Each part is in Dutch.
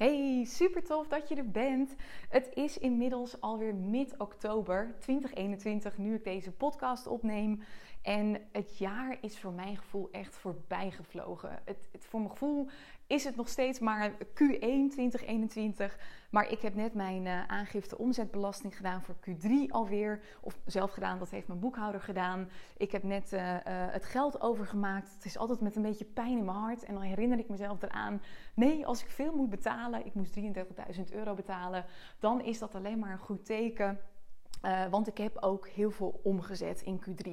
Hey, super tof dat je er bent. Het is inmiddels alweer mid-oktober 2021, nu ik deze podcast opneem. En het jaar is voor mijn gevoel echt voorbij gevlogen. Het, het, voor mijn gevoel is het nog steeds maar Q1 2021. Maar ik heb net mijn uh, aangifte omzetbelasting gedaan voor Q3 alweer. Of zelf gedaan, dat heeft mijn boekhouder gedaan. Ik heb net uh, uh, het geld overgemaakt. Het is altijd met een beetje pijn in mijn hart. En dan herinner ik mezelf eraan. Nee, als ik veel moet betalen, ik moest 33.000 euro betalen. Dan is dat alleen maar een goed teken. Uh, want ik heb ook heel veel omgezet in Q3.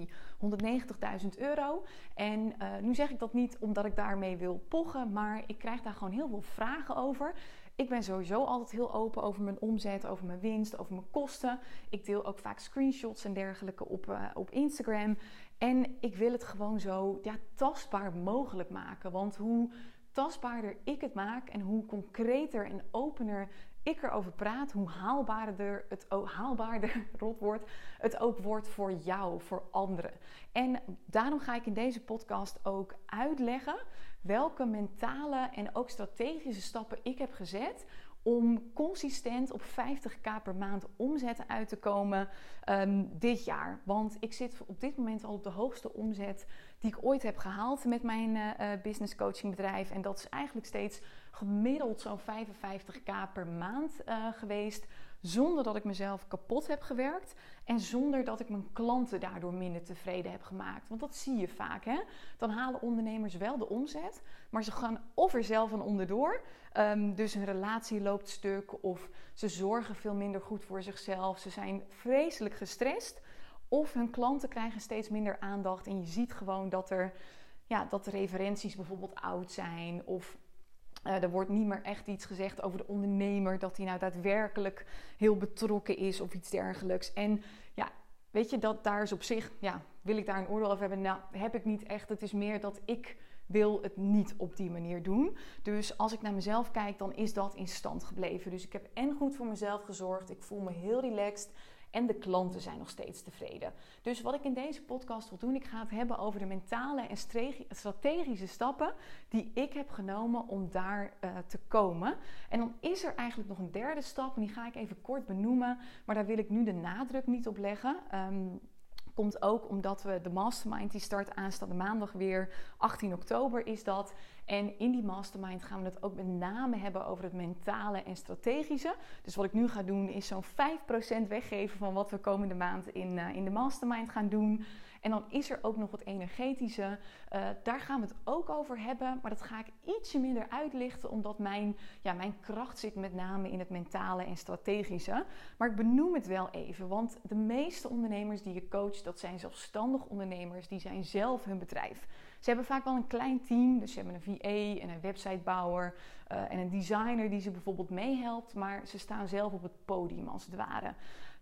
190.000 euro. En uh, nu zeg ik dat niet omdat ik daarmee wil pochen, maar ik krijg daar gewoon heel veel vragen over. Ik ben sowieso altijd heel open over mijn omzet, over mijn winst, over mijn kosten. Ik deel ook vaak screenshots en dergelijke op, uh, op Instagram. En ik wil het gewoon zo ja, tastbaar mogelijk maken. Want hoe tastbaarder ik het maak en hoe concreter en opener ik erover praat, hoe haalbaarder het, haalbaarder rot wordt, het ook wordt voor jou, voor anderen. En daarom ga ik in deze podcast ook uitleggen welke mentale en ook strategische stappen ik heb gezet om consistent op 50k per maand omzet uit te komen um, dit jaar. Want ik zit op dit moment al op de hoogste omzet die ik ooit heb gehaald met mijn uh, business coaching bedrijf. En dat is eigenlijk steeds gemiddeld zo'n 55k per maand uh, geweest. Zonder dat ik mezelf kapot heb gewerkt. En zonder dat ik mijn klanten daardoor minder tevreden heb gemaakt. Want dat zie je vaak. Hè? Dan halen ondernemers wel de omzet. Maar ze gaan of er zelf aan onderdoor. Um, dus hun relatie loopt stuk. Of ze zorgen veel minder goed voor zichzelf. Ze zijn vreselijk gestrest. Of hun klanten krijgen steeds minder aandacht. En je ziet gewoon dat er. Ja, dat de referenties bijvoorbeeld oud zijn. Of uh, er wordt niet meer echt iets gezegd over de ondernemer, dat hij nou daadwerkelijk heel betrokken is of iets dergelijks. En ja, weet je, dat daar is op zich, ja, wil ik daar een oordeel over hebben? Nou, heb ik niet echt. Het is meer dat ik wil het niet op die manier doen. Dus als ik naar mezelf kijk, dan is dat in stand gebleven. Dus ik heb en goed voor mezelf gezorgd. Ik voel me heel relaxed. En de klanten zijn nog steeds tevreden. Dus wat ik in deze podcast wil doen, ik ga het hebben over de mentale en strategische stappen die ik heb genomen om daar uh, te komen. En dan is er eigenlijk nog een derde stap en die ga ik even kort benoemen, maar daar wil ik nu de nadruk niet op leggen. Um, komt ook omdat we de mastermind die start aanstaande maandag weer 18 oktober is dat. En in die mastermind gaan we het ook met name hebben over het mentale en strategische. Dus wat ik nu ga doen is zo'n 5% weggeven van wat we komende maand in, uh, in de mastermind gaan doen. En dan is er ook nog het energetische. Uh, daar gaan we het ook over hebben. Maar dat ga ik ietsje minder uitlichten. Omdat mijn, ja, mijn kracht zit met name in het mentale en strategische. Maar ik benoem het wel even. Want de meeste ondernemers die je coacht, dat zijn zelfstandig ondernemers. Die zijn zelf hun bedrijf. Ze hebben vaak wel een klein team. Dus ze hebben een VA en een websitebouwer. Uh, en een designer die ze bijvoorbeeld meehelpt. Maar ze staan zelf op het podium als het ware.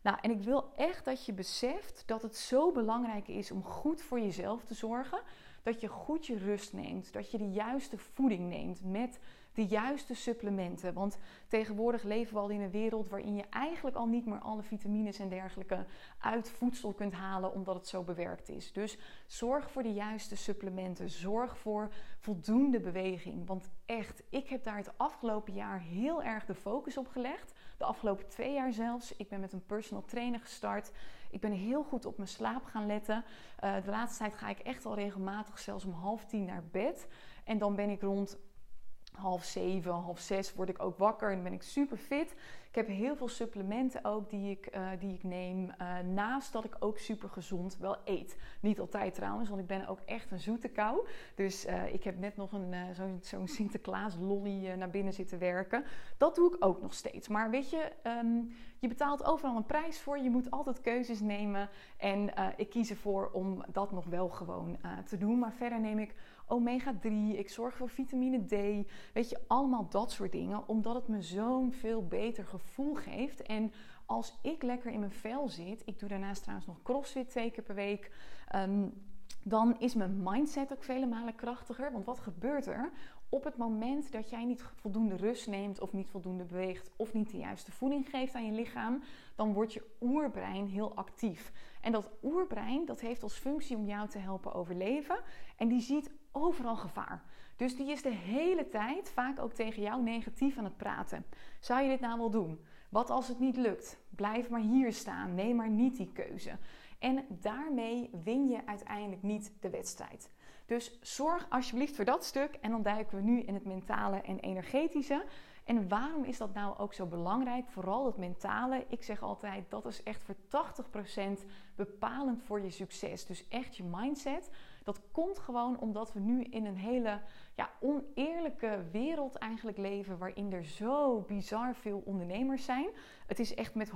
Nou, en ik wil echt dat je beseft dat het zo belangrijk is om goed voor jezelf te zorgen. Dat je goed je rust neemt. Dat je de juiste voeding neemt met de juiste supplementen. Want tegenwoordig leven we al in een wereld waarin je eigenlijk al niet meer alle vitamines en dergelijke uit voedsel kunt halen omdat het zo bewerkt is. Dus zorg voor de juiste supplementen. Zorg voor voldoende beweging. Want echt, ik heb daar het afgelopen jaar heel erg de focus op gelegd. De afgelopen twee jaar zelfs. Ik ben met een personal trainer gestart. Ik ben heel goed op mijn slaap gaan letten. Uh, de laatste tijd ga ik echt al regelmatig, zelfs om half tien naar bed. En dan ben ik rond half zeven, half zes word ik ook wakker en ben ik super fit. Ik heb heel veel supplementen ook die ik, uh, die ik neem. Uh, naast dat ik ook super gezond wel eet. Niet altijd trouwens, want ik ben ook echt een zoete kou. Dus uh, ik heb net nog een, zo'n zo Sinterklaas lolly naar binnen zitten werken. Dat doe ik ook nog steeds. Maar weet je, um, je betaalt overal een prijs voor. Je moet altijd keuzes nemen. En ik kies ervoor om dat nog wel gewoon te doen. Maar verder neem ik omega 3. Ik zorg voor vitamine D. Weet je, allemaal dat soort dingen. Omdat het me zo'n veel beter gevoel geeft. En als ik lekker in mijn vel zit, ik doe daarnaast trouwens nog crossfit twee keer per week. Um, dan is mijn mindset ook vele malen krachtiger. Want wat gebeurt er op het moment dat jij niet voldoende rust neemt, of niet voldoende beweegt, of niet de juiste voeding geeft aan je lichaam? Dan wordt je oerbrein heel actief. En dat oerbrein dat heeft als functie om jou te helpen overleven. En die ziet overal gevaar. Dus die is de hele tijd vaak ook tegen jou negatief aan het praten. Zou je dit nou wel doen? Wat als het niet lukt? Blijf maar hier staan. Neem maar niet die keuze. En daarmee win je uiteindelijk niet de wedstrijd. Dus zorg alsjeblieft voor dat stuk. En dan duiken we nu in het mentale en energetische. En waarom is dat nou ook zo belangrijk? Vooral het mentale. Ik zeg altijd dat is echt voor 80% bepalend voor je succes. Dus echt je mindset. Dat komt gewoon omdat we nu in een hele ja, oneerlijke wereld eigenlijk leven, waarin er zo bizar veel ondernemers zijn. Het is echt met 100%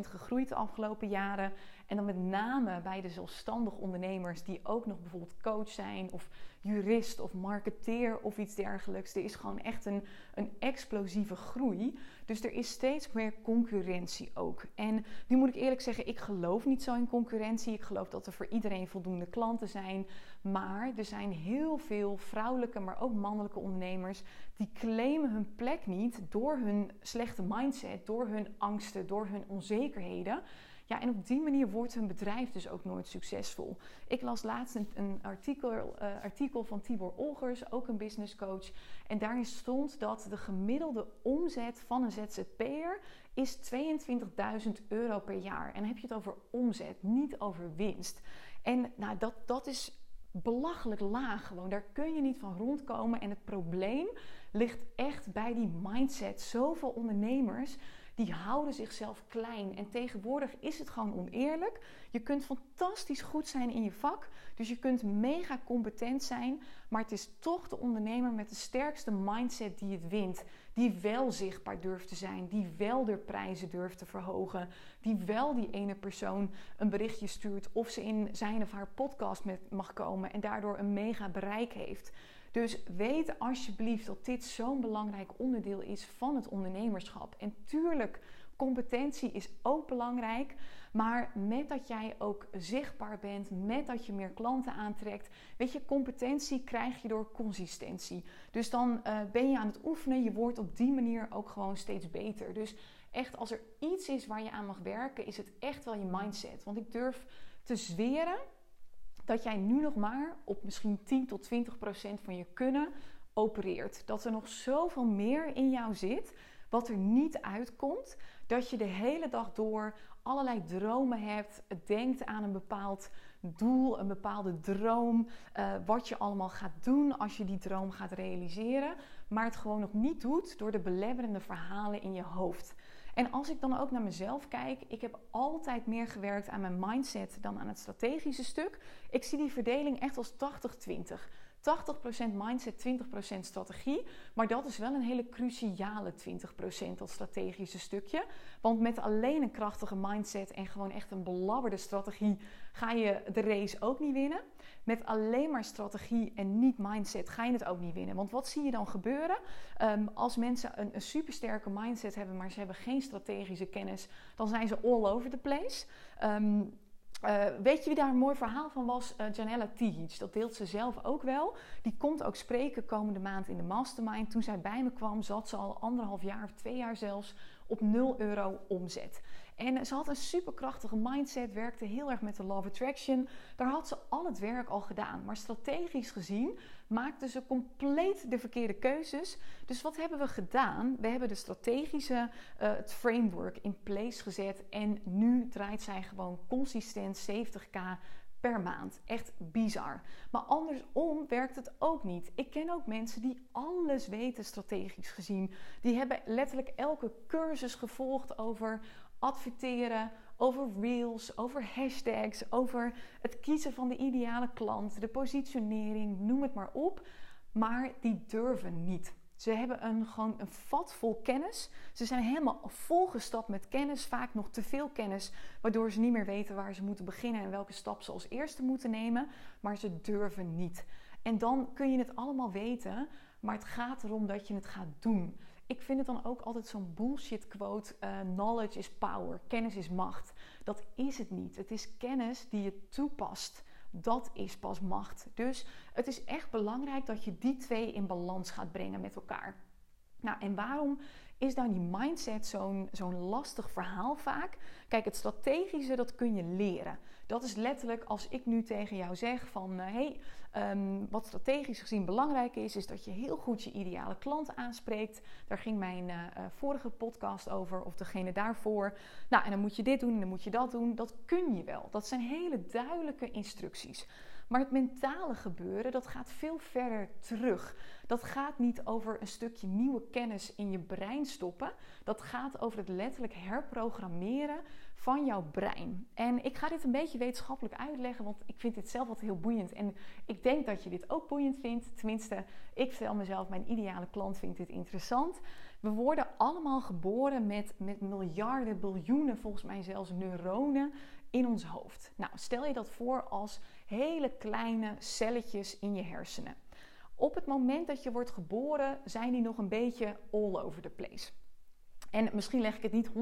gegroeid de afgelopen jaren. En dan met name bij de zelfstandig ondernemers die ook nog bijvoorbeeld coach zijn of jurist of marketeer of iets dergelijks. Er is gewoon echt een, een explosieve groei. Dus er is steeds meer concurrentie ook. En nu moet ik eerlijk zeggen, ik geloof niet zo in concurrentie. Ik geloof dat er voor iedereen voldoende klanten zijn. Maar er zijn heel veel vrouwelijke, maar ook mannelijke ondernemers die claimen hun plek niet door hun slechte mindset, door hun angsten, door hun onzekerheden. Ja, en op die manier wordt hun bedrijf dus ook nooit succesvol. Ik las laatst een, artikel, uh, artikel van Tibor Olgers, ook een business coach. En daarin stond dat de gemiddelde omzet van een ZZP'er is 22.000 euro per jaar. En dan heb je het over omzet, niet over winst. En nou, dat, dat is belachelijk laag gewoon. Daar kun je niet van rondkomen. En het probleem ligt echt bij die mindset. Zoveel ondernemers die houden zichzelf klein. En tegenwoordig is het gewoon oneerlijk. Je kunt fantastisch goed zijn in je vak. Dus je kunt mega competent zijn. Maar het is toch de ondernemer met de sterkste mindset die het wint. Die wel zichtbaar durft te zijn. Die wel de prijzen durft te verhogen. Die wel die ene persoon een berichtje stuurt. Of ze in zijn of haar podcast met mag komen. En daardoor een mega bereik heeft. Dus weet alsjeblieft dat dit zo'n belangrijk onderdeel is van het ondernemerschap. En tuurlijk, competentie is ook belangrijk. Maar met dat jij ook zichtbaar bent, met dat je meer klanten aantrekt. Weet je, competentie krijg je door consistentie. Dus dan uh, ben je aan het oefenen. Je wordt op die manier ook gewoon steeds beter. Dus echt, als er iets is waar je aan mag werken, is het echt wel je mindset. Want ik durf te zweren dat jij nu nog maar op misschien 10 tot 20 procent van je kunnen opereert. Dat er nog zoveel meer in jou zit wat er niet uitkomt. Dat je de hele dag door allerlei dromen hebt, denkt aan een bepaald doel, een bepaalde droom, uh, wat je allemaal gaat doen als je die droom gaat realiseren, maar het gewoon nog niet doet door de belemmerende verhalen in je hoofd. En als ik dan ook naar mezelf kijk, ik heb altijd meer gewerkt aan mijn mindset dan aan het strategische stuk. Ik zie die verdeling echt als 80-20. 80% mindset, 20% strategie. Maar dat is wel een hele cruciale 20% dat strategische stukje. Want met alleen een krachtige mindset en gewoon echt een belabberde strategie ga je de race ook niet winnen. Met alleen maar strategie en niet mindset ga je het ook niet winnen. Want wat zie je dan gebeuren? Um, als mensen een, supersterke mindset hebben, maar ze hebben geen strategische kennis, dan zijn ze all over the place. Um, uh, weet je wie daar een mooi verhaal van was? Uh, Janella Tihic. Dat deelt ze zelf ook wel. Die komt ook spreken komende maand in de mastermind. Toen zij bij me kwam, zat ze al anderhalf jaar of twee jaar zelfs op 0 euro omzet. En ze had een superkrachtige mindset, werkte heel erg met de Love Attraction. Daar had ze al het werk al gedaan. Maar strategisch gezien maakte ze compleet de verkeerde keuzes. Dus wat hebben we gedaan? We hebben de strategische uh, het framework in place gezet. En nu draait zij gewoon consistent 70k per maand. Echt bizar. Maar andersom werkt het ook niet. Ik ken ook mensen die alles weten strategisch gezien. Die hebben letterlijk elke cursus gevolgd over adverteren, over reels, over hashtags, over het kiezen van de ideale klant, de positionering, noem het maar op. Maar die durven niet. Ze hebben een, gewoon een vat vol kennis. Ze zijn helemaal volgestapt met kennis, vaak nog te veel kennis, waardoor ze niet meer weten waar ze moeten beginnen en welke stap ze als eerste moeten nemen. Maar ze durven niet. En dan kun je het allemaal weten, maar het gaat erom dat je het gaat doen. Ik vind het dan ook altijd zo'n bullshit quote: uh, knowledge is power, kennis is macht. Dat is het niet. Het is kennis die je toepast. Dat is pas macht. Dus het is echt belangrijk dat je die twee in balans gaat brengen met elkaar. Nou, en waarom is nou die mindset zo'n zo'n lastig verhaal vaak? Kijk, het strategische, dat kun je leren. Dat is letterlijk als ik nu tegen jou zeg van... hé, hey, ehm, wat strategisch gezien belangrijk is... is dat je heel goed je ideale klant aanspreekt. Daar ging mijn uh, vorige podcast over, of degene daarvoor. Nou, en dan moet je dit doen en dan moet je dat doen. Dat kun je wel. Dat zijn hele duidelijke instructies. Maar het mentale gebeuren, dat gaat veel verder terug. Dat gaat niet over een stukje nieuwe kennis in je brein stoppen. Dat gaat over het letterlijk herprogrammeren van jouw brein. En ik ga dit een beetje wetenschappelijk uitleggen, want ik vind dit zelf altijd heel boeiend. En ik denk dat je dit ook boeiend vindt. Tenminste, ik vertel mezelf, mijn ideale klant vindt dit interessant. We worden allemaal geboren met, met miljarden, biljoenen, volgens mij zelfs neuronen in ons hoofd. Nou, stel je dat voor als hele kleine celletjes in je hersenen. Op het moment dat je wordt geboren, zijn die nog een beetje all over the place. En misschien leg ik het niet 100%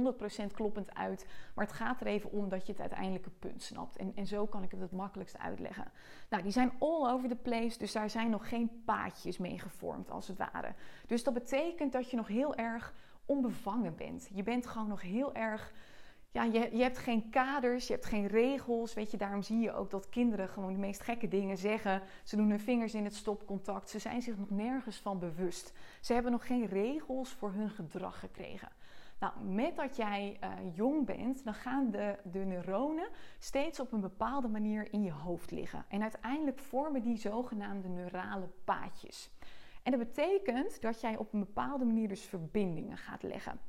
kloppend uit, maar het gaat er even om dat je het uiteindelijke punt snapt. En, en zo kan ik het het makkelijkst uitleggen. Nou, die zijn all over the place, dus daar zijn nog geen paadjes mee gevormd, als het ware. Dus dat betekent dat je nog heel erg onbevangen bent. Je bent gewoon nog heel erg ja, je, je hebt geen kaders, je hebt geen regels. Weet je, daarom zie je ook dat kinderen gewoon de meest gekke dingen zeggen. Ze doen hun vingers in het stopcontact. Ze zijn zich nog nergens van bewust. Ze hebben nog geen regels voor hun gedrag gekregen. Nou, met dat jij uh, jong bent, dan gaan de, de neuronen steeds op een bepaalde manier in je hoofd liggen. En uiteindelijk vormen die zogenaamde neurale paadjes. En dat betekent dat jij op een bepaalde manier dus verbindingen gaat leggen.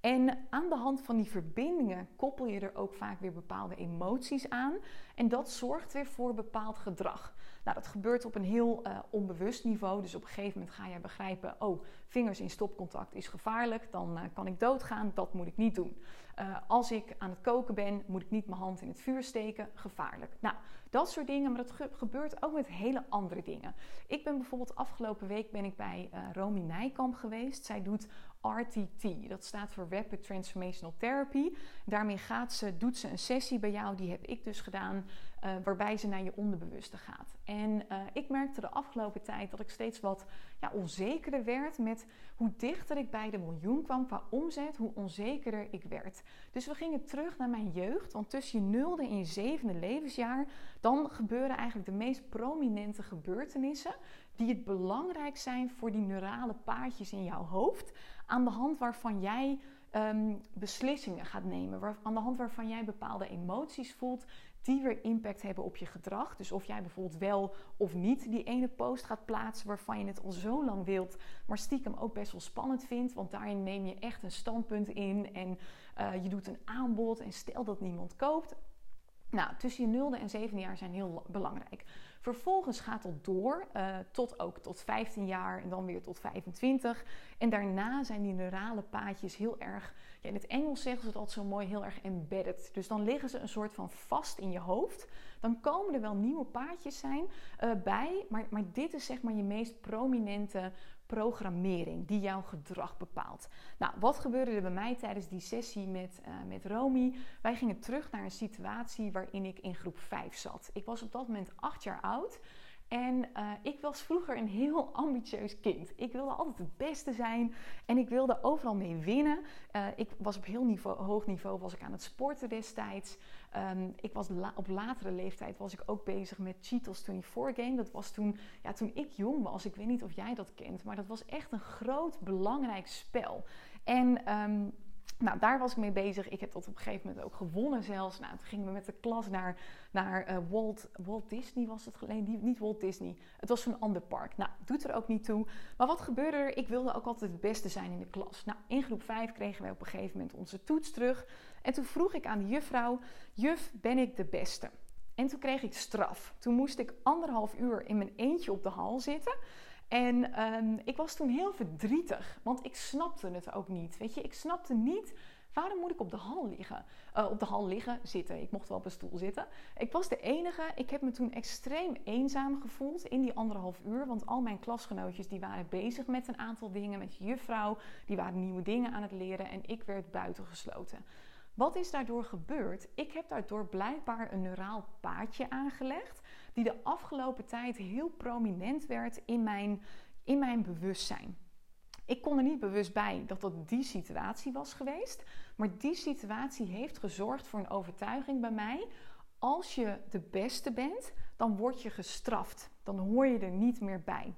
En aan de hand van die verbindingen koppel je er ook vaak weer bepaalde emoties aan. En dat zorgt weer voor bepaald gedrag. Nou, dat gebeurt op een heel uh, onbewust niveau. Dus op een gegeven moment ga je begrijpen: oh, vingers in stopcontact is gevaarlijk. Dan uh, kan ik doodgaan. Dat moet ik niet doen. Uh, als ik aan het koken ben, moet ik niet mijn hand in het vuur steken. Gevaarlijk. Nou, dat soort dingen. Maar dat ge gebeurt ook met hele andere dingen. Ik ben bijvoorbeeld afgelopen week ben ik bij Romy Nijkamp geweest. Zij doet RTT. Dat staat voor Rapid Transformational Therapy. Daarmee gaat ze, doet ze een sessie bij jou, die heb ik dus gedaan, uh, waarbij ze naar je onderbewuste gaat. En uh, ik merkte de afgelopen tijd dat ik steeds wat ja, onzekerder werd met hoe dichter ik bij de miljoen kwam qua omzet, hoe onzekerder ik werd. Dus we gingen terug naar mijn jeugd, want tussen je nulde en je zevende levensjaar, dan gebeuren eigenlijk de meest prominente gebeurtenissen die het belangrijk zijn voor die neurale paadjes in jouw hoofd, aan de hand waarvan jij um, beslissingen gaat nemen, waar, aan de hand waarvan jij bepaalde emoties voelt die weer impact hebben op je gedrag. Dus of jij bijvoorbeeld wel of niet die ene post gaat plaatsen waarvan je het al zo lang wilt, maar stiekem ook best wel spannend vindt, want daarin neem je echt een standpunt in en uh, je doet een aanbod en stel dat niemand koopt. Nou, tussen je nulde en zevende jaar zijn heel belangrijk. Vervolgens gaat dat door uh, tot ook tot 15 jaar en dan weer tot 25. En daarna zijn die neurale paadjes heel erg, in het Engels zeggen ze altijd zo mooi, heel erg embedded. Dus dan liggen ze een soort van vast in je hoofd. Dan komen er wel nieuwe paadjes zijn, uh, bij, maar, maar dit is zeg maar je meest prominente programmering die jouw gedrag bepaalt. Nou, wat gebeurde er bij mij tijdens die sessie met, uh, met Romy? Wij gingen terug naar een situatie waarin ik in groep 5 zat. Ik was op dat moment 8 jaar oud. En uh, ik was vroeger een heel ambitieus kind. Ik wilde altijd het beste zijn en ik wilde overal mee winnen. Uh, ik was op heel hoog niveau was ik aan het sporten destijds. Um, ik was op latere leeftijd was ik ook bezig met Cheetos 24 Game. Dat was toen, ja, toen ik jong was. Ik weet niet of jij dat kent, maar dat was echt een groot belangrijk spel. En um, nou, daar was ik mee bezig. Ik heb dat op een gegeven moment ook gewonnen zelfs. Nou, toen gingen we met de klas naar, naar uh, Walt, Walt Disney was het geleden. Niet Walt Disney. Het was een ander park. Nou, doet er ook niet toe. Maar wat gebeurde er? Ik wilde ook altijd het beste zijn in de klas. Nou, in groep 5 kregen wij op een gegeven moment onze toets terug. En toen vroeg ik aan de juffrouw, juf, ben ik de beste? En toen kreeg ik straf. Toen moest ik anderhalf uur in mijn eentje op de hal zitten. En um, ik was toen heel verdrietig, want ik snapte het ook niet. Weet je, ik snapte niet waarom moet ik op de hal liggen? Uh, op de hal liggen, zitten. Ik mocht wel op een stoel zitten. Ik was de enige. Ik heb me toen extreem eenzaam gevoeld in die anderhalf uur. Want al mijn klasgenootjes die waren bezig met een aantal dingen. Met juffrouw, die waren nieuwe dingen aan het leren. En ik werd buitengesloten. Wat is daardoor gebeurd? Ik heb daardoor blijkbaar een neuraal paadje aangelegd, die de afgelopen tijd heel prominent werd in mijn, in mijn bewustzijn. Ik kon er niet bewust bij dat dat die situatie was geweest. Maar die situatie heeft gezorgd voor een overtuiging bij mij. Als je de beste bent, dan word je gestraft. Dan hoor je er niet meer bij.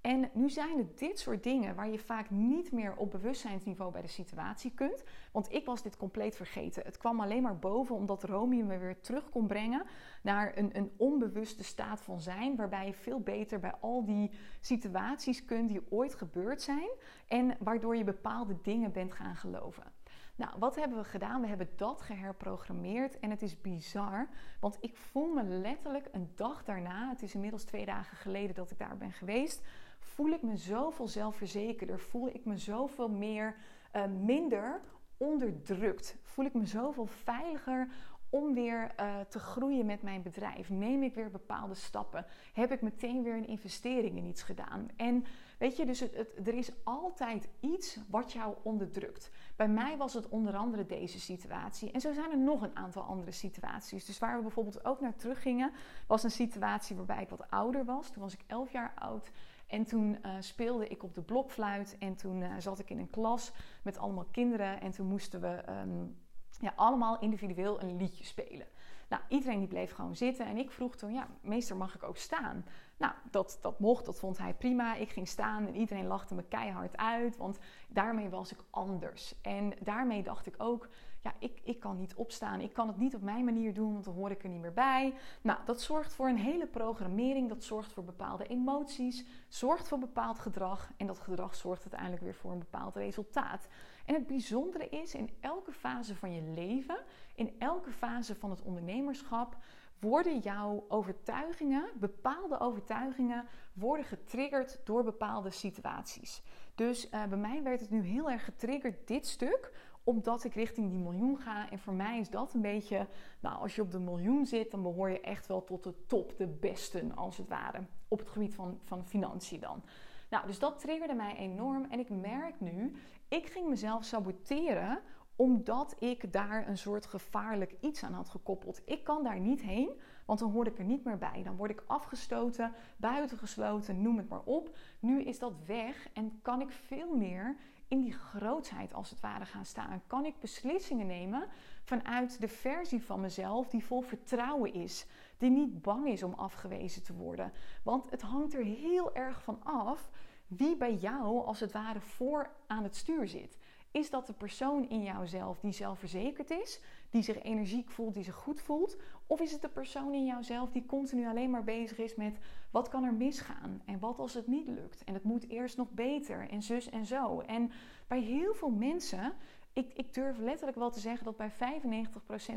En nu zijn het dit soort dingen waar je vaak niet meer op bewustzijnsniveau bij de situatie kunt. Want ik was dit compleet vergeten. Het kwam alleen maar boven omdat Romy me weer terug kon brengen naar een, een onbewuste staat van zijn. Waarbij je veel beter bij al die situaties kunt die ooit gebeurd zijn. En waardoor je bepaalde dingen bent gaan geloven. Nou, wat hebben we gedaan? We hebben dat geherprogrammeerd en het is bizar, want ik voel me letterlijk een dag daarna, het is inmiddels twee dagen geleden dat ik daar ben geweest, voel ik me zoveel zelfverzekerder, voel ik me zoveel meer, uh, minder onderdrukt, voel ik me zoveel veiliger om weer uh, te groeien met mijn bedrijf. Neem ik weer bepaalde stappen? Heb ik meteen weer een investering in iets gedaan? En weet je, dus er is altijd iets wat jou onderdrukt. Bij mij was het onder andere deze situatie. En zo zijn er nog een aantal andere situaties. Dus waar we bijvoorbeeld ook naar teruggingen, was een situatie waarbij ik wat ouder was. Toen was ik 11 jaar oud. En toen uh, speelde ik op de blokfluit. En toen uh, zat ik in een klas met allemaal kinderen. En toen moesten we um, ja, allemaal individueel een liedje spelen. Nou, iedereen die bleef gewoon zitten. En ik vroeg toen, ja, meester, mag ik ook staan? Nou, dat, dat mocht, dat vond hij prima. Ik ging staan en iedereen lachte me keihard uit, want daarmee was ik anders. En daarmee dacht ik ook, ja, ik, ik kan niet opstaan. Ik kan het niet op mijn manier doen, want dan hoor ik er niet meer bij. Nou, dat zorgt voor een hele programmering, dat zorgt voor bepaalde emoties, zorgt voor bepaald gedrag en dat gedrag zorgt uiteindelijk weer voor een bepaald resultaat. En het bijzondere is, in elke fase van je leven, in elke fase van het ondernemerschap, worden jouw overtuigingen, bepaalde overtuigingen, worden getriggerd door bepaalde situaties. Dus uh, bij mij werd het nu heel erg getriggerd, dit stuk, omdat ik richting die miljoen ga. En voor mij is dat een beetje, nou, als je op de miljoen zit, dan behoor je echt wel tot de top, de besten als het ware. Op het gebied van, van financiën dan. Nou, dus dat triggerde mij enorm. En ik merk nu, ik ging mezelf saboteren omdat ik daar een soort gevaarlijk iets aan had gekoppeld. Ik kan daar niet heen, want dan hoor ik er niet meer bij. Dan word ik afgestoten, buitengesloten, noem het maar op. Nu is dat weg en kan ik veel meer in die grootheid als het ware gaan staan. Kan ik beslissingen nemen vanuit de versie van mezelf die vol vertrouwen is. Die niet bang is om afgewezen te worden. Want het hangt er heel erg van af wie bij jou als het ware voor aan het stuur zit. Is dat de persoon in jouzelf die zelfverzekerd is, die zich energiek voelt, die zich goed voelt? Of is het de persoon in jouzelf die continu alleen maar bezig is met wat kan er misgaan en wat als het niet lukt en het moet eerst nog beter en zus en zo. En bij heel veel mensen, ik, ik durf letterlijk wel te zeggen dat bij 95%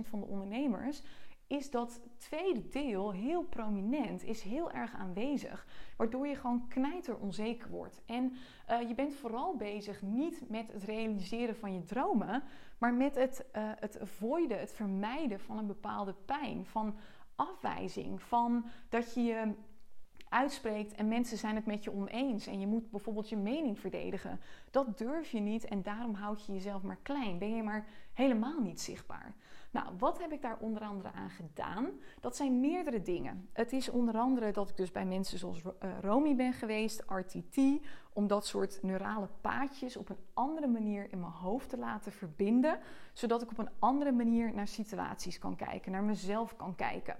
van de ondernemers is dat tweede deel heel prominent, is heel erg aanwezig. Waardoor je gewoon knijter onzeker wordt. En uh, je bent vooral bezig niet met het realiseren van je dromen, maar met het, uh, het avoiden, het vermijden van een bepaalde pijn, van afwijzing, van dat je je uitspreekt en mensen zijn het met je oneens en je moet bijvoorbeeld je mening verdedigen. Dat durf je niet en daarom houd je jezelf maar klein. Ben je maar helemaal niet zichtbaar. Nou, wat heb ik daar onder andere aan gedaan? Dat zijn meerdere dingen. Het is onder andere dat ik dus bij mensen zoals uh, Romy ben geweest, RTT, om dat soort neurale paadjes op een andere manier in mijn hoofd te laten verbinden, zodat ik op een andere manier naar situaties kan kijken, naar mezelf kan kijken.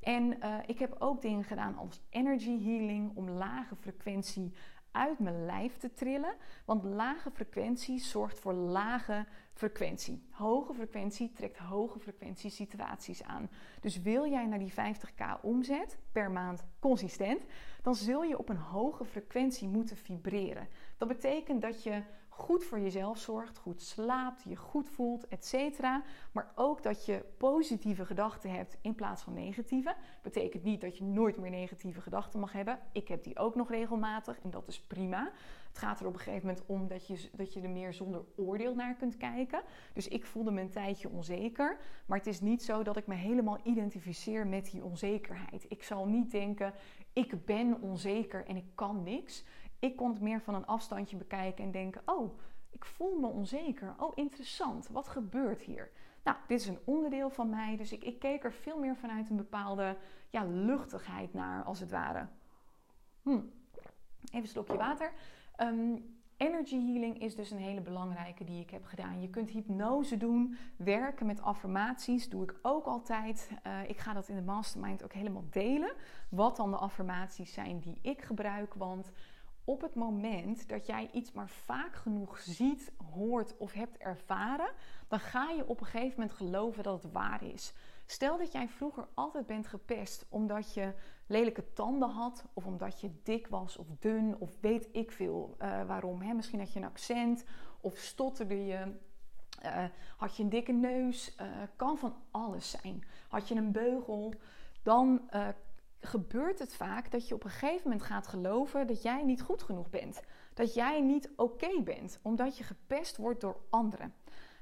En uh, ik heb ook dingen gedaan als energy healing om lage frequentie uit mijn lijf te trillen. Want lage frequentie zorgt voor lage frequentie. Hoge frequentie trekt hoge frequentie situaties aan. Dus wil jij naar die 50k omzet per maand consistent, dan zul je op een hoge frequentie moeten vibreren. Dat betekent dat je goed voor jezelf zorgt, goed slaapt, je goed voelt, etc. Maar ook dat je positieve gedachten hebt in plaats van negatieve. Betekent niet dat je nooit meer negatieve gedachten mag hebben. Ik heb die ook nog regelmatig en dat is prima. Het gaat er op een gegeven moment om dat je, dat je er meer zonder oordeel naar kunt kijken. Dus ik voelde me een tijdje onzeker. Maar het is niet zo dat ik me helemaal identificeer met die onzekerheid. Ik zal niet denken, ik ben onzeker en ik kan niks. Ik kon het meer van een afstandje bekijken en denken: oh, ik voel me onzeker. Oh, interessant. Wat gebeurt hier? Nou, dit is een onderdeel van mij, dus ik, ik keek er veel meer vanuit een bepaalde ja, luchtigheid naar, als het ware. Hm. Even een slokje water. Um, energy healing is dus een hele belangrijke die ik heb gedaan. Je kunt hypnose doen, werken met affirmaties, doe ik ook altijd. Uh, ik ga dat in de mastermind ook helemaal delen. Wat dan de affirmaties zijn die ik gebruik. Want op het moment dat jij iets maar vaak genoeg ziet, hoort of hebt ervaren, dan ga je op een gegeven moment geloven dat het waar is. Stel dat jij vroeger altijd bent gepest omdat je lelijke tanden had, of omdat je dik was of dun, of weet ik veel uh, waarom. Hè? Misschien had je een accent, of stotterde je, uh, had je een dikke neus, uh, kan van alles zijn. Had je een beugel, dan gebeurt het vaak dat je op een gegeven moment gaat geloven dat jij niet goed genoeg bent. Dat jij niet oké bent, omdat je gepest wordt door anderen.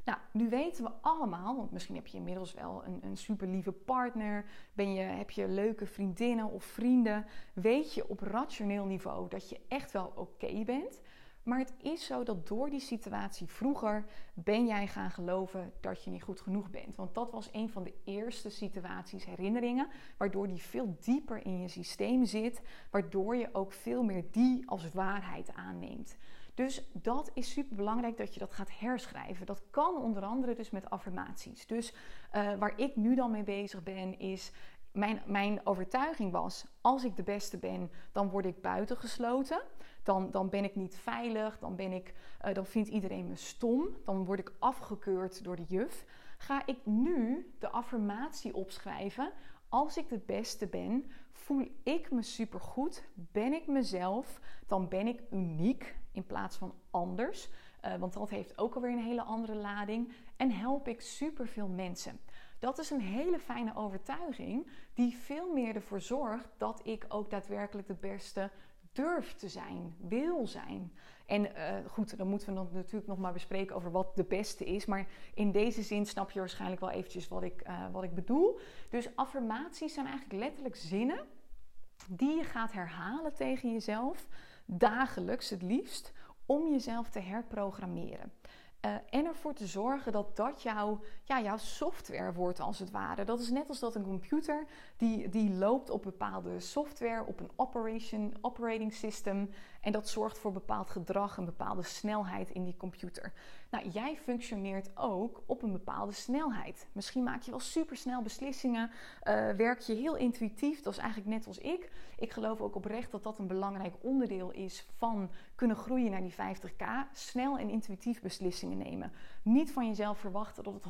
Nou, nu weten we allemaal, want misschien heb je inmiddels wel een, een super lieve partner, ben je, heb je leuke vriendinnen of vrienden, weet je op rationeel niveau dat je echt wel oké bent. Maar het is zo dat door die situatie vroeger ben jij gaan geloven dat je niet goed genoeg bent. Want dat was een van de eerste situaties, herinneringen, waardoor die veel dieper in je systeem zit, waardoor je ook veel meer die als waarheid aanneemt. Dus dat is super belangrijk dat je dat gaat herschrijven. Dat kan onder andere dus met affirmaties. Dus uh, waar ik nu dan mee bezig ben, is mijn, mijn overtuiging was: als ik de beste ben, dan word ik buitengesloten. Dan, dan ben ik niet veilig, dan, ben ik, uh, dan vindt iedereen me stom, dan word ik afgekeurd door de juf. Ga ik nu de affirmatie opschrijven: als ik de beste ben, voel ik me supergoed, ben ik mezelf, dan ben ik uniek in plaats van anders. Uh, want dat heeft ook alweer een hele andere lading. En help ik superveel mensen. Dat is een hele fijne overtuiging die veel meer ervoor zorgt dat ik ook daadwerkelijk de beste durf te zijn, wil zijn. En uh, goed, dan moeten we dan natuurlijk nog maar bespreken over wat de beste is. Maar in deze zin snap je waarschijnlijk wel eventjes wat ik, uh, wat ik bedoel. Dus affirmaties zijn eigenlijk letterlijk zinnen die je gaat herhalen tegen jezelf, dagelijks het liefst, om jezelf te herprogrammeren. Uh, en ervoor te zorgen dat dat jouw, ja, jouw software wordt, als het ware. Dat is net als dat een computer die, die loopt op bepaalde software, op een operation, operating system. En dat zorgt voor bepaald gedrag, een bepaalde snelheid in die computer. Nou, jij functioneert ook op een bepaalde snelheid. Misschien maak je wel supersnel beslissingen, uh, werk je heel intuïtief. Dat is eigenlijk net als ik. Ik geloof ook oprecht dat dat een belangrijk onderdeel is van kunnen groeien naar die 50k. Snel en intuïtief beslissingen nemen. Niet van jezelf verwachten dat het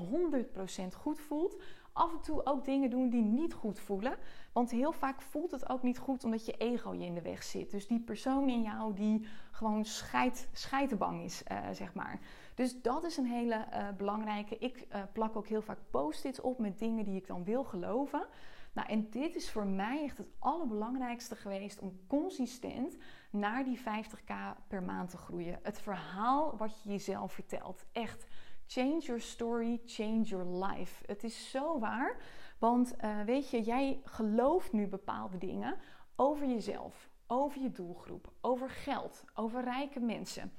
100% goed voelt af en toe ook dingen doen die niet goed voelen. Want heel vaak voelt het ook niet goed omdat je ego je in de weg zit. Dus die persoon in jou die gewoon scheid, scheidbang is, uh, zeg maar. Dus dat is een hele uh, belangrijke. Ik uh, plak ook heel vaak post-its op met dingen die ik dan wil geloven. Nou, en dit is voor mij echt het allerbelangrijkste geweest om consistent naar die 50k per maand te groeien. Het verhaal wat je jezelf vertelt. Echt Change your story, change your life. Het is zo waar. Want uh, weet je, jij gelooft nu bepaalde dingen over jezelf, over je doelgroep, over geld, over rijke mensen.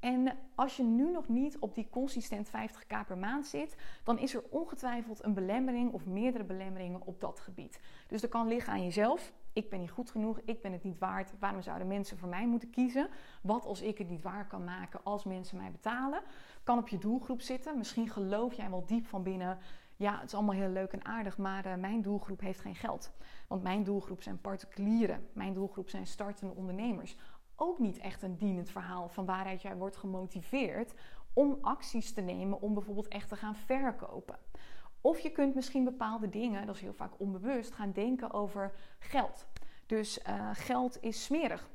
En als je nu nog niet op die consistent 50k per maand zit, dan is er ongetwijfeld een belemmering of meerdere belemmeringen op dat gebied. Dus dat kan liggen aan jezelf. Ik ben niet goed genoeg, ik ben het niet waard. Waarom zouden mensen voor mij moeten kiezen? Wat als ik het niet waar kan maken als mensen mij betalen? Kan op je doelgroep zitten. Misschien geloof jij wel diep van binnen. Ja, het is allemaal heel leuk en aardig, maar uh, mijn doelgroep heeft geen geld. Want mijn doelgroep zijn particulieren. Mijn doelgroep zijn startende ondernemers ook niet echt een dienend verhaal van waaruit jij wordt gemotiveerd om acties te nemen om bijvoorbeeld echt te gaan verkopen. Of je kunt misschien bepaalde dingen, dat is heel vaak onbewust, gaan denken over geld. Dus uh, geld is smerig.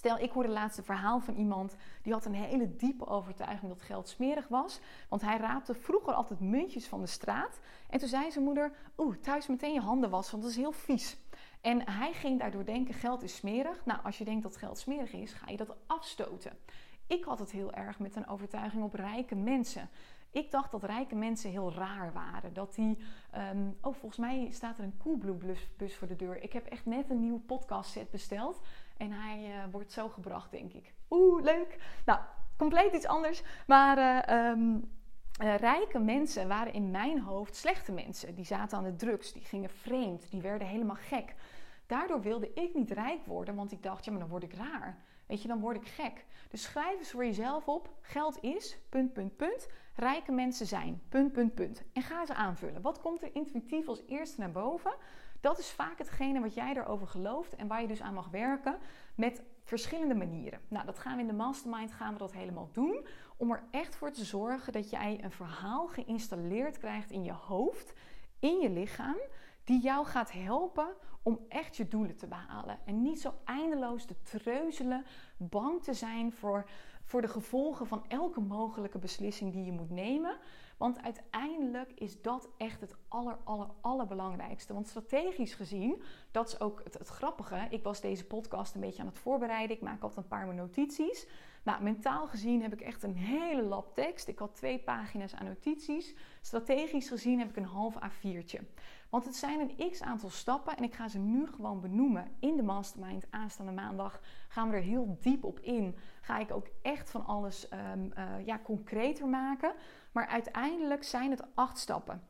Stel, ik hoorde laatst een verhaal van iemand die had een hele diepe overtuiging dat geld smerig was. Want hij raapte vroeger altijd muntjes van de straat. En toen zei zijn moeder: Oeh, thuis meteen je handen wassen, want dat is heel vies. En hij ging daardoor denken: geld is smerig. Nou, als je denkt dat geld smerig is, ga je dat afstoten. Ik had het heel erg met een overtuiging op rijke mensen. Ik dacht dat rijke mensen heel raar waren. Dat die. Um, oh, volgens mij staat er een Coolblue-bus voor de deur. Ik heb echt net een nieuwe podcast set besteld. En hij uh, wordt zo gebracht, denk ik. Oeh, leuk. Nou, compleet iets anders. Maar. Uh, um, uh, rijke mensen waren in mijn hoofd slechte mensen. Die zaten aan de drugs, die gingen vreemd, die werden helemaal gek. Daardoor wilde ik niet rijk worden, want ik dacht, ja, maar dan word ik raar. weet je, dan word ik gek. Dus schrijf eens voor jezelf op: geld is, punt, punt, punt. Rijke mensen zijn, punt, punt, punt. En ga ze aanvullen. Wat komt er intuïtief als eerste naar boven? Dat is vaak hetgene wat jij erover gelooft en waar je dus aan mag werken met verschillende manieren. Nou, dat gaan we in de mastermind gaan we dat helemaal doen om er echt voor te zorgen dat jij een verhaal geïnstalleerd krijgt in je hoofd, in je lichaam, die jou gaat helpen om echt je doelen te behalen. En niet zo eindeloos te treuzelen, bang te zijn voor, voor de gevolgen van elke mogelijke beslissing die je moet nemen. Want uiteindelijk is dat echt het aller, aller, allerbelangrijkste. Want strategisch gezien, dat is ook het, het grappige. Ik was deze podcast een beetje aan het voorbereiden. Ik maak altijd een paar notities. Nou, mentaal gezien heb ik echt een hele lap tekst. Ik had twee pagina's aan notities. Strategisch gezien heb ik een half A4'tje. Want het zijn een x aantal stappen en ik ga ze nu gewoon benoemen in de mastermind. Aanstaande maandag gaan we er heel diep op in. Ga ik ook echt van alles um, uh, ja, concreter maken. Maar uiteindelijk zijn het acht stappen.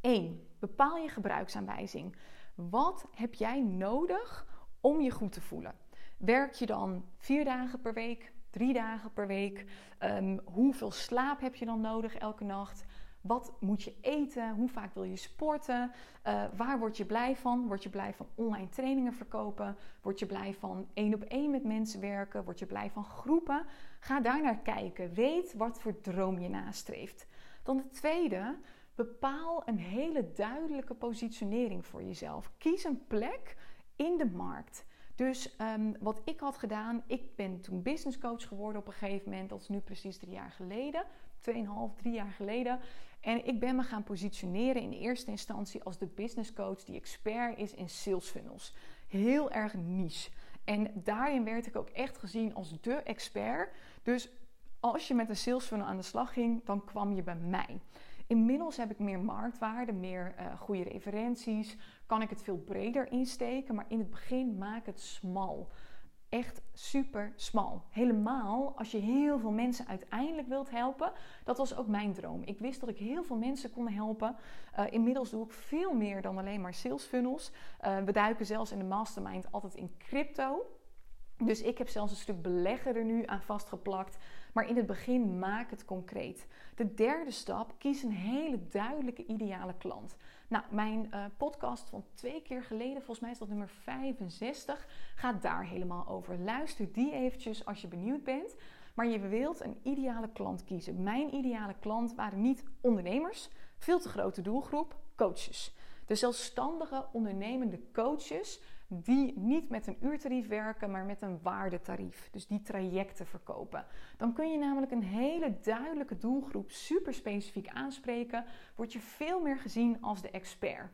1. Bepaal je gebruiksaanwijzing. Wat heb jij nodig om je goed te voelen? Werk je dan vier dagen per week, drie dagen per week? Um, hoeveel slaap heb je dan nodig elke nacht? Wat moet je eten? Hoe vaak wil je sporten? Uh, waar word je blij van? Word je blij van online trainingen verkopen? Word je blij van één op één met mensen werken? Word je blij van groepen? Ga daar naar kijken. Weet wat voor droom je nastreeft. Dan de tweede, bepaal een hele duidelijke positionering voor jezelf. Kies een plek in de markt. Dus um, wat ik had gedaan, ik ben toen business coach geworden op een gegeven moment. Dat is nu precies drie jaar geleden. 2,5, drie jaar geleden. En ik ben me gaan positioneren in eerste instantie als de business coach die expert is in sales funnels. Heel erg niche. En daarin werd ik ook echt gezien als de expert. Dus als je met een sales funnel aan de slag ging, dan kwam je bij mij. Inmiddels heb ik meer marktwaarde, meer uh, goede referenties, kan ik het veel breder insteken, maar in het begin maak het smal echt super smal. Helemaal als je heel veel mensen uiteindelijk wilt helpen. Dat was ook mijn droom. Ik wist dat ik heel veel mensen kon helpen. Uh, inmiddels doe ik veel meer dan alleen maar sales funnels. Uh, we duiken zelfs in de mastermind altijd in crypto. Dus ik heb zelfs een stuk beleggen er nu aan vastgeplakt. Maar in het begin maak het concreet. De derde stap, kies een hele duidelijke ideale klant. Nou, mijn uh, podcast van twee keer geleden, volgens mij is dat nummer 65, gaat daar helemaal over. Luister die eventjes als je benieuwd bent. Maar je wilt een ideale klant kiezen. Mijn ideale klant waren niet ondernemers, veel te grote doelgroep, coaches. De zelfstandige ondernemende coaches die niet met een uurtarief werken, maar met een waardetarief. Dus die trajecten verkopen. Dan kun je namelijk een hele duidelijke doelgroep super specifiek aanspreken. Word je veel meer gezien als de expert.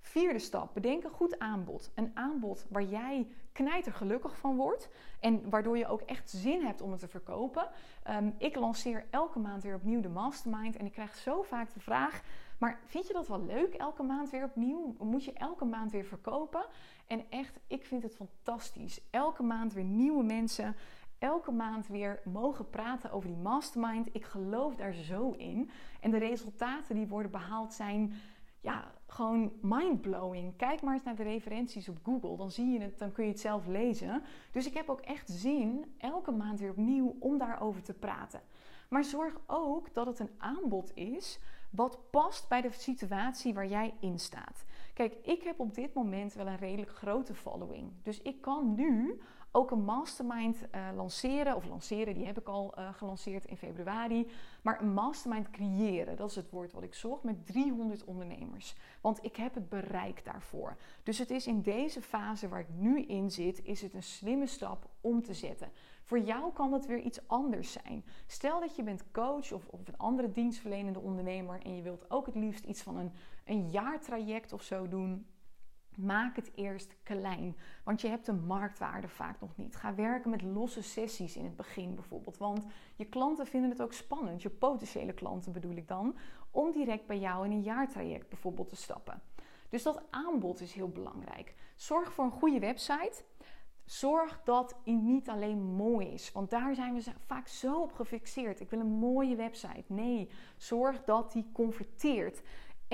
Vierde stap, bedenk een goed aanbod. Een aanbod waar jij knijter gelukkig van wordt en waardoor je ook echt zin hebt om het te verkopen. Um, ik lanceer elke maand weer opnieuw de mastermind en ik krijg zo vaak de vraag: maar vind je dat wel leuk elke maand weer opnieuw? Moet je elke maand weer verkopen? En echt, ik vind het fantastisch. Elke maand weer nieuwe mensen. Elke maand weer mogen praten over die mastermind. Ik geloof daar zo in. En de resultaten die worden behaald zijn ja, gewoon mindblowing. Kijk maar eens naar de referenties op Google. Dan zie je het, dan kun je het zelf lezen. Dus ik heb ook echt zin elke maand weer opnieuw om daarover te praten. Maar zorg ook dat het een aanbod is wat past bij de situatie waar jij in staat. Kijk, ik heb op dit moment wel een redelijk grote following. Dus ik kan nu ook een mastermind uh, lanceren. Of lanceren, die heb ik al uh, gelanceerd in februari. Maar een mastermind creëren, dat is het woord wat ik zocht, met 300 ondernemers. Want ik heb het bereik daarvoor. Dus het is in deze fase waar ik nu in zit, is het een slimme stap om te zetten. Voor jou kan dat weer iets anders zijn. Stel dat je bent coach of, of een andere dienstverlenende ondernemer en je wilt ook het liefst iets van een, een jaartraject of zo doen. Maak het eerst klein, want je hebt de marktwaarde vaak nog niet. Ga werken met losse sessies in het begin bijvoorbeeld, want je klanten vinden het ook spannend, je potentiële klanten bedoel ik dan, om direct bij jou in een jaartraject bijvoorbeeld te stappen. Dus dat aanbod is heel belangrijk. Zorg voor een goede website. Zorg dat die niet alleen mooi is, want daar zijn we vaak zo op gefixeerd. Ik wil een mooie website. Nee, zorg dat die converteert.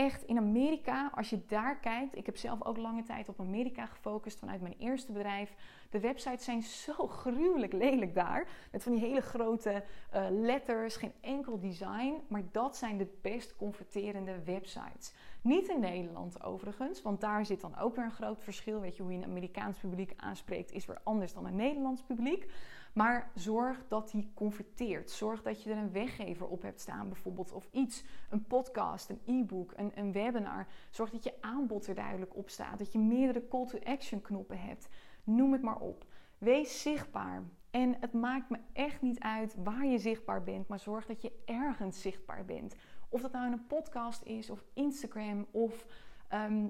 Echt in Amerika, als je daar kijkt, ik heb zelf ook lange tijd op Amerika gefocust vanuit mijn eerste bedrijf. De websites zijn zo gruwelijk lelijk daar. Met van die hele grote uh, letters, geen enkel design. Maar dat zijn de best converterende websites. Niet in Nederland overigens, want daar zit dan ook weer een groot verschil. Weet je, hoe je een Amerikaans publiek aanspreekt, is weer anders dan een Nederlands publiek. Maar zorg dat die converteert. Zorg dat je er een weggever op hebt staan, bijvoorbeeld. Of iets, een podcast, een e-book, een, een webinar. Zorg dat je aanbod er duidelijk op staat. Dat je meerdere call to action knoppen hebt. Noem het maar op. Wees zichtbaar. En het maakt me echt niet uit waar je zichtbaar bent, maar zorg dat je ergens zichtbaar bent. Of dat nou een podcast is, of Instagram, of ehm,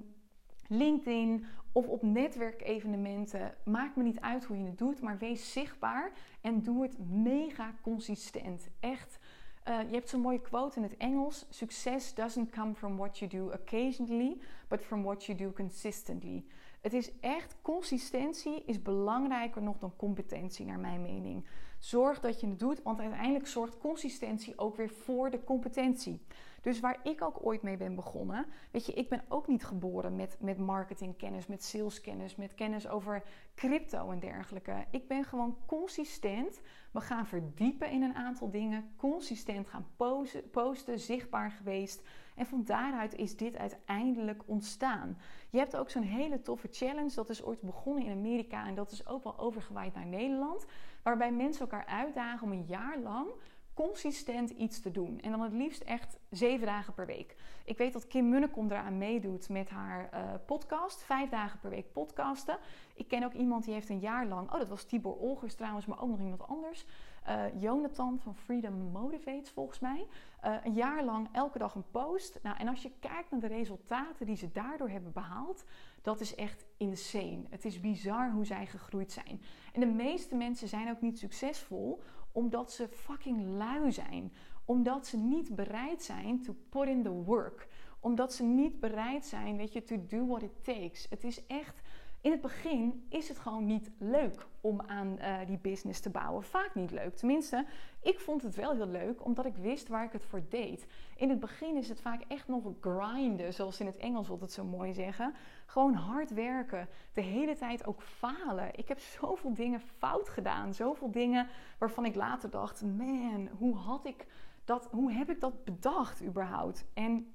LinkedIn, of op netwerkevenementen. Maakt me niet uit hoe je het doet, maar wees zichtbaar en doe het mega consistent. Echt. Uh, je hebt zo'n mooie quote in het Engels: Success doesn't come from what you do occasionally, but from what you do consistently. Het is echt, consistentie is belangrijker nog dan competentie, naar mijn mening. Zorg dat je het doet, want uiteindelijk zorgt consistentie ook weer voor de competentie. Dus waar ik ook ooit mee ben begonnen, weet je, ik ben ook niet geboren met, met marketingkennis, met saleskennis, met kennis over crypto en dergelijke. Ik ben gewoon consistent. We gaan verdiepen in een aantal dingen, consistent gaan posten zichtbaar geweest. En van daaruit is dit uiteindelijk ontstaan. Je hebt ook zo'n hele toffe challenge. Dat is ooit begonnen in Amerika en dat is ook wel overgewaaid naar Nederland. Waarbij mensen elkaar uitdagen om een jaar lang consistent iets te doen. En dan het liefst echt zeven dagen per week. Ik weet dat Kim Munnekom eraan meedoet met haar uh, podcast. Vijf dagen per week podcasten. Ik ken ook iemand die heeft een jaar lang... Oh, dat was Tibor Olgers trouwens, maar ook nog iemand anders. Uh, Jonathan van Freedom Motivates volgens mij. Uh, een jaar lang elke dag een post. Nou, en als je kijkt naar de resultaten die ze daardoor hebben behaald... Dat is echt insane. Het is bizar hoe zij gegroeid zijn. En de meeste mensen zijn ook niet succesvol omdat ze fucking lui zijn. Omdat ze niet bereid zijn to put in the work. Omdat ze niet bereid zijn, weet je, to do what it takes. Het is echt in het begin is het gewoon niet leuk om aan uh, die business te bouwen. Vaak niet leuk. Tenminste, ik vond het wel heel leuk omdat ik wist waar ik het voor deed. In het begin is het vaak echt nog grinden, zoals ze in het Engels altijd zo mooi zeggen. Gewoon hard werken. De hele tijd ook falen. Ik heb zoveel dingen fout gedaan. Zoveel dingen waarvan ik later dacht: man, hoe had ik dat, hoe heb ik dat bedacht überhaupt? En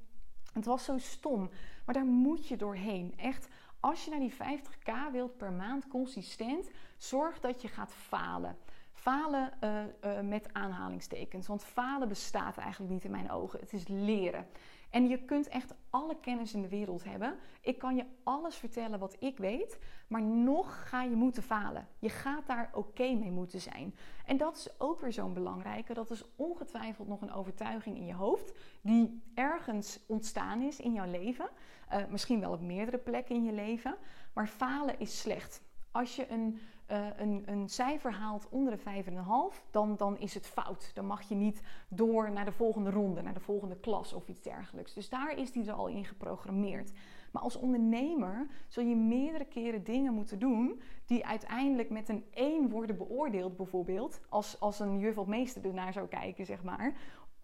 het was zo stom. Maar daar moet je doorheen. Echt als je naar die 50k wilt per maand consistent, zorg dat je gaat falen. Falen uh, uh, met aanhalingstekens. Want falen bestaat eigenlijk niet in mijn ogen. Het is leren. En je kunt echt alle kennis in de wereld hebben. Ik kan je alles vertellen wat ik weet, maar nog ga je moeten falen. Je gaat daar oké mee moeten zijn. En dat is ook weer zo'n belangrijke. Dat is ongetwijfeld nog een overtuiging in je hoofd die ergens ontstaan is in jouw leven. Uh, misschien wel op meerdere plekken in je leven. Maar falen is slecht. Als je een uh, een, een, cijfer haalt onder de 5,5, dan, dan is het fout. Dan mag je niet door naar de volgende ronde, naar de volgende klas of iets dergelijks. Dus daar is die er al in geprogrammeerd. Maar als ondernemer zul je meerdere keren dingen moeten doen die uiteindelijk met een 1 worden beoordeeld, bijvoorbeeld. Als, als een juf of meester ernaar zou kijken, zeg maar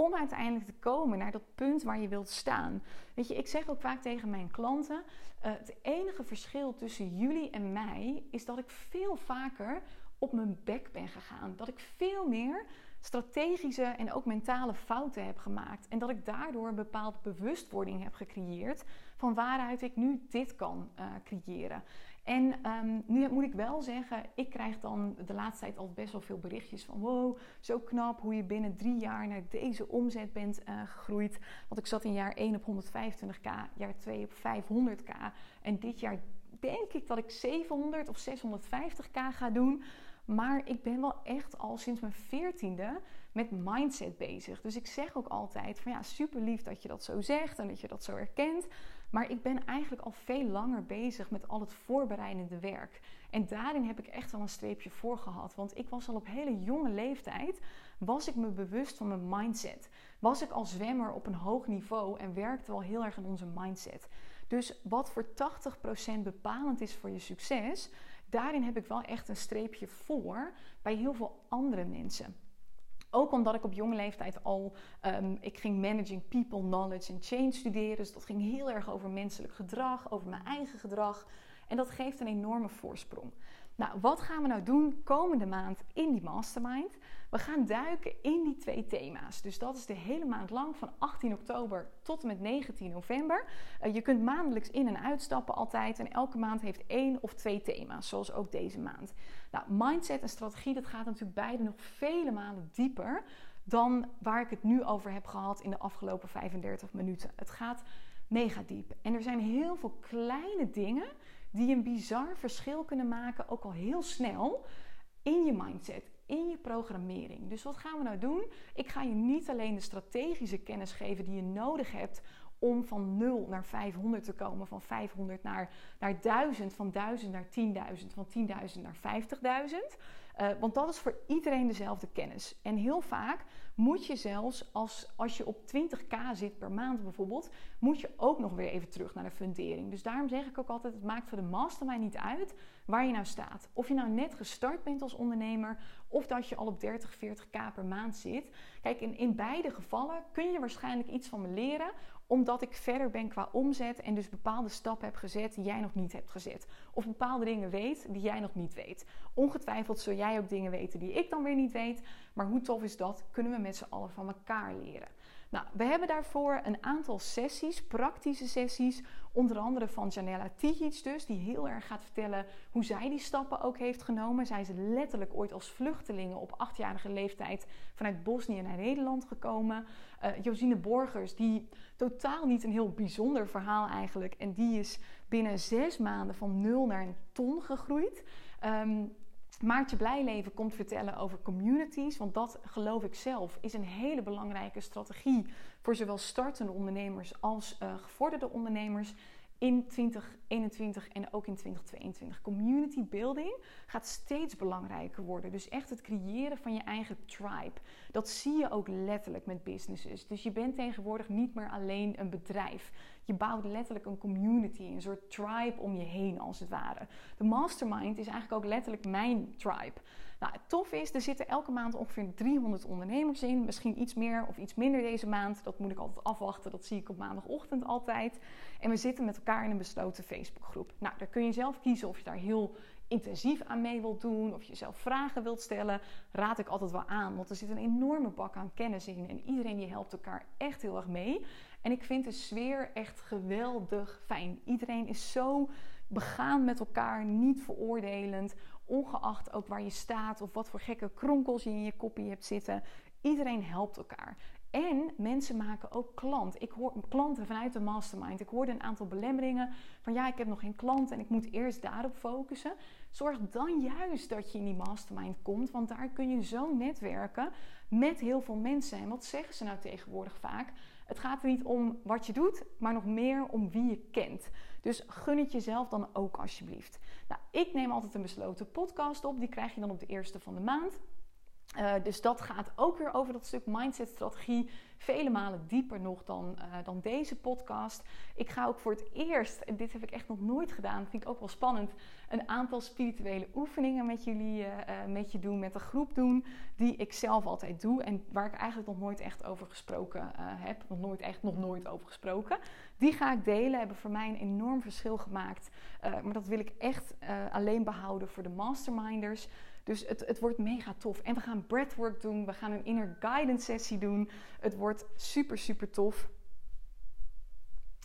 om uiteindelijk te komen naar dat punt waar je wilt staan. Weet je, ik zeg ook vaak tegen mijn klanten: uh, het enige verschil tussen jullie en mij is dat ik veel vaker op mijn bek ben gegaan. Dat ik veel meer strategische en ook mentale fouten heb gemaakt. En dat ik daardoor een bepaalde bewustwording heb gecreëerd van waaruit ik nu dit kan uh, creëren. En um, nu moet ik wel zeggen, ik krijg dan de laatste tijd al best wel veel berichtjes van wow, zo knap hoe je binnen drie jaar naar deze omzet bent uh, gegroeid. Want ik zat in jaar 1 op 125k, jaar 2 op 500k. En dit jaar denk ik dat ik 700 of 650k ga doen. Maar ik ben wel echt al sinds mijn veertiende met mindset bezig. Dus ik zeg ook altijd van ja, super lief dat je dat zo zegt en dat je dat zo erkent. Maar ik ben eigenlijk al veel langer bezig met al het voorbereidende werk. En daarin heb ik echt wel een streepje voor gehad. Want ik was al op hele jonge leeftijd, was ik me bewust van mijn mindset. Was ik al zwemmer op een hoog niveau en werkte al heel erg aan onze mindset. Dus wat voor 80% bepalend is voor je succes, daarin heb ik wel echt een streepje voor bij heel veel andere mensen. Ook omdat ik op jonge leeftijd al, um, ik ging managing people, knowledge en change studeren. Dus dat ging heel erg over menselijk gedrag, over mijn eigen gedrag. En dat geeft een enorme voorsprong. Nou, wat gaan we nou doen komende maand in die mastermind? We gaan duiken in die twee thema's. Dus dat is de hele maand lang van 18 oktober tot en met 19 november. Uh, je kunt maandelijks in en uitstappen altijd. En elke maand heeft één of twee thema's, zoals ook deze maand. Nou, mindset en strategie, dat gaat natuurlijk beide nog vele malen dieper dan waar ik het nu over heb gehad in de afgelopen 35 minuten. Het gaat mega diep. En er zijn heel veel kleine dingen die een bizar verschil kunnen maken, ook al heel snel, in je mindset, in je programmering. Dus wat gaan we nou doen? Ik ga je niet alleen de strategische kennis geven die je nodig hebt om van 0 naar 500 te komen, van 500 naar, naar 1000, van 1000 naar 10.000, van 10.000 naar 50.000. Uh, want dat is voor iedereen dezelfde kennis. En heel vaak moet je zelfs, als, als je op 20k zit per maand bijvoorbeeld, moet je ook nog weer even terug naar de fundering. Dus daarom zeg ik ook altijd, het maakt voor de mastermind niet uit waar je nou staat. Of je nou net gestart bent als ondernemer, of dat je al op 30, 40k per maand zit. Kijk, in, in beide gevallen kun je waarschijnlijk iets van me leren omdat ik verder ben qua omzet en dus bepaalde stappen heb gezet die jij nog niet hebt gezet. Of bepaalde dingen weet die jij nog niet weet. Ongetwijfeld zul jij ook dingen weten die ik dan weer niet weet. Maar hoe tof is dat? Kunnen we met z'n allen van elkaar leren. Nou, we hebben daarvoor een aantal sessies, praktische sessies. Onder andere van Janella Tijic dus, die heel erg gaat vertellen hoe zij die stappen ook heeft genomen. Zij is letterlijk ooit als vluchtelingen op achtjarige leeftijd vanuit Bosnië naar Nederland gekomen. Uh, Josine Borgers, die totaal niet een heel bijzonder verhaal eigenlijk. En die is binnen zes maanden van nul naar een ton gegroeid. Um, Maartje Blijleven komt vertellen over communities, want dat geloof ik zelf is een hele belangrijke strategie voor zowel startende ondernemers als uh, gevorderde ondernemers in 2021 en ook in 2022. Community building gaat steeds belangrijker worden. Dus echt het creëren van je eigen tribe. Dat zie je ook letterlijk met businesses. Dus je bent tegenwoordig niet meer alleen een bedrijf. Je bouwt letterlijk een community, een soort tribe om je heen als het ware. De mastermind is eigenlijk ook letterlijk mijn tribe. Nou, het tof is, er zitten elke maand ongeveer 300 ondernemers in. Misschien iets meer of iets minder deze maand. Dat moet ik altijd afwachten. Dat zie ik op maandagochtend altijd. En we zitten met elkaar in een besloten Facebookgroep. Nou, daar kun je zelf kiezen of je daar heel intensief aan mee wilt doen, of je zelf vragen wilt stellen, raad ik altijd wel aan. Want er zit een enorme bak aan kennis in en iedereen die helpt elkaar echt heel erg mee. En ik vind de sfeer echt geweldig fijn. Iedereen is zo begaan met elkaar, niet veroordelend, ongeacht ook waar je staat of wat voor gekke kronkels je in je kopie hebt zitten. Iedereen helpt elkaar. En mensen maken ook klant. Ik hoor klanten vanuit de mastermind. Ik hoorde een aantal belemmeringen van ja, ik heb nog geen klant en ik moet eerst daarop focussen. Zorg dan juist dat je in die mastermind komt, want daar kun je zo netwerken met heel veel mensen. En wat zeggen ze nou tegenwoordig vaak? Het gaat er niet om wat je doet, maar nog meer om wie je kent. Dus gun het jezelf dan ook alsjeblieft. Nou, ik neem altijd een besloten podcast op. Die krijg je dan op de eerste van de maand. Uh, dus dat gaat ook weer over dat stuk mindset-strategie. Vele malen dieper nog dan, uh, dan deze podcast. Ik ga ook voor het eerst, en dit heb ik echt nog nooit gedaan, vind ik ook wel spannend, een aantal spirituele oefeningen met jullie, uh, met je doen, met de groep doen, die ik zelf altijd doe en waar ik eigenlijk nog nooit echt over gesproken heb. Nog nooit echt, nog nooit over gesproken. Die ga ik delen, hebben voor mij een enorm verschil gemaakt. maar dat wil ik echt alleen behouden voor de masterminders. Dus het, het wordt mega tof. En we gaan breathwork doen. We gaan een inner guidance sessie doen. Het wordt super, super tof.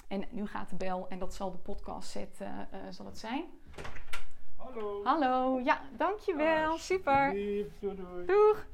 En nu gaat de bel en dat zal de podcast set uh, zal het zijn. Hallo. Hallo. Ja, dankjewel. Ah, super. Lief. Doei, doei. Doeg.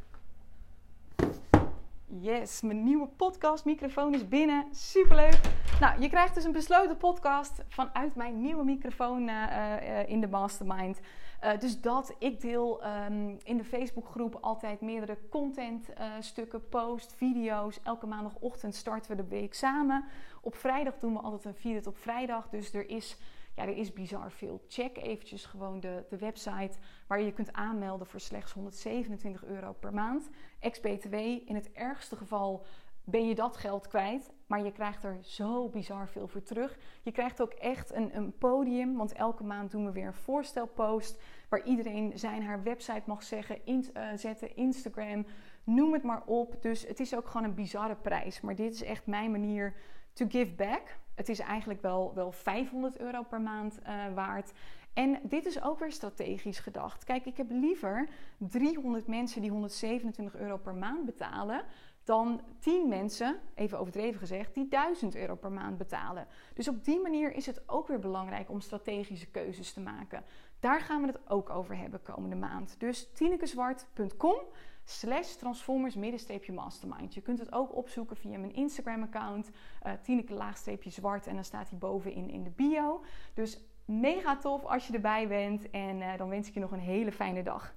Yes, mijn nieuwe podcast microfoon is binnen. Superleuk. Nou, je krijgt dus een besloten podcast vanuit mijn nieuwe microfoon uh, in de mastermind. Uh, dus dat, ik deel um, in de Facebookgroep altijd meerdere contentstukken, post, video's. Elke maandagochtend starten we de week samen. Op vrijdag doen we altijd een vierde op vrijdag. Dus er is, ja, er is bizar veel. Check eventjes gewoon de, de website waar je je kunt aanmelden voor slechts 127 euro per maand. Ex-BTW, in het ergste geval ben je dat geld kwijt. Maar je krijgt er zo bizar veel voor terug. Je krijgt ook echt een, een podium. Want elke maand doen we weer een voorstelpost. Waar iedereen zijn haar website mag zeggen, in, uh, zetten, Instagram, Noem het maar op. Dus het is ook gewoon een bizarre prijs. Maar dit is echt mijn manier to give back. Het is eigenlijk wel, wel 500 euro per maand uh, waard. En dit is ook weer strategisch gedacht. Kijk, ik heb liever 300 mensen die 127 euro per maand betalen. Dan 10 mensen, even overdreven gezegd, die 1000 euro per maand betalen. Dus op die manier is het ook weer belangrijk om strategische keuzes te maken. Daar gaan we het ook over hebben komende maand. Dus tinekeswart.com slash transformers mastermind. Je kunt het ook opzoeken via mijn Instagram account, uh, Tineke laagstreepje zwart en dan staat hij bovenin in de bio. Dus mega tof als je erbij bent en uh, dan wens ik je nog een hele fijne dag.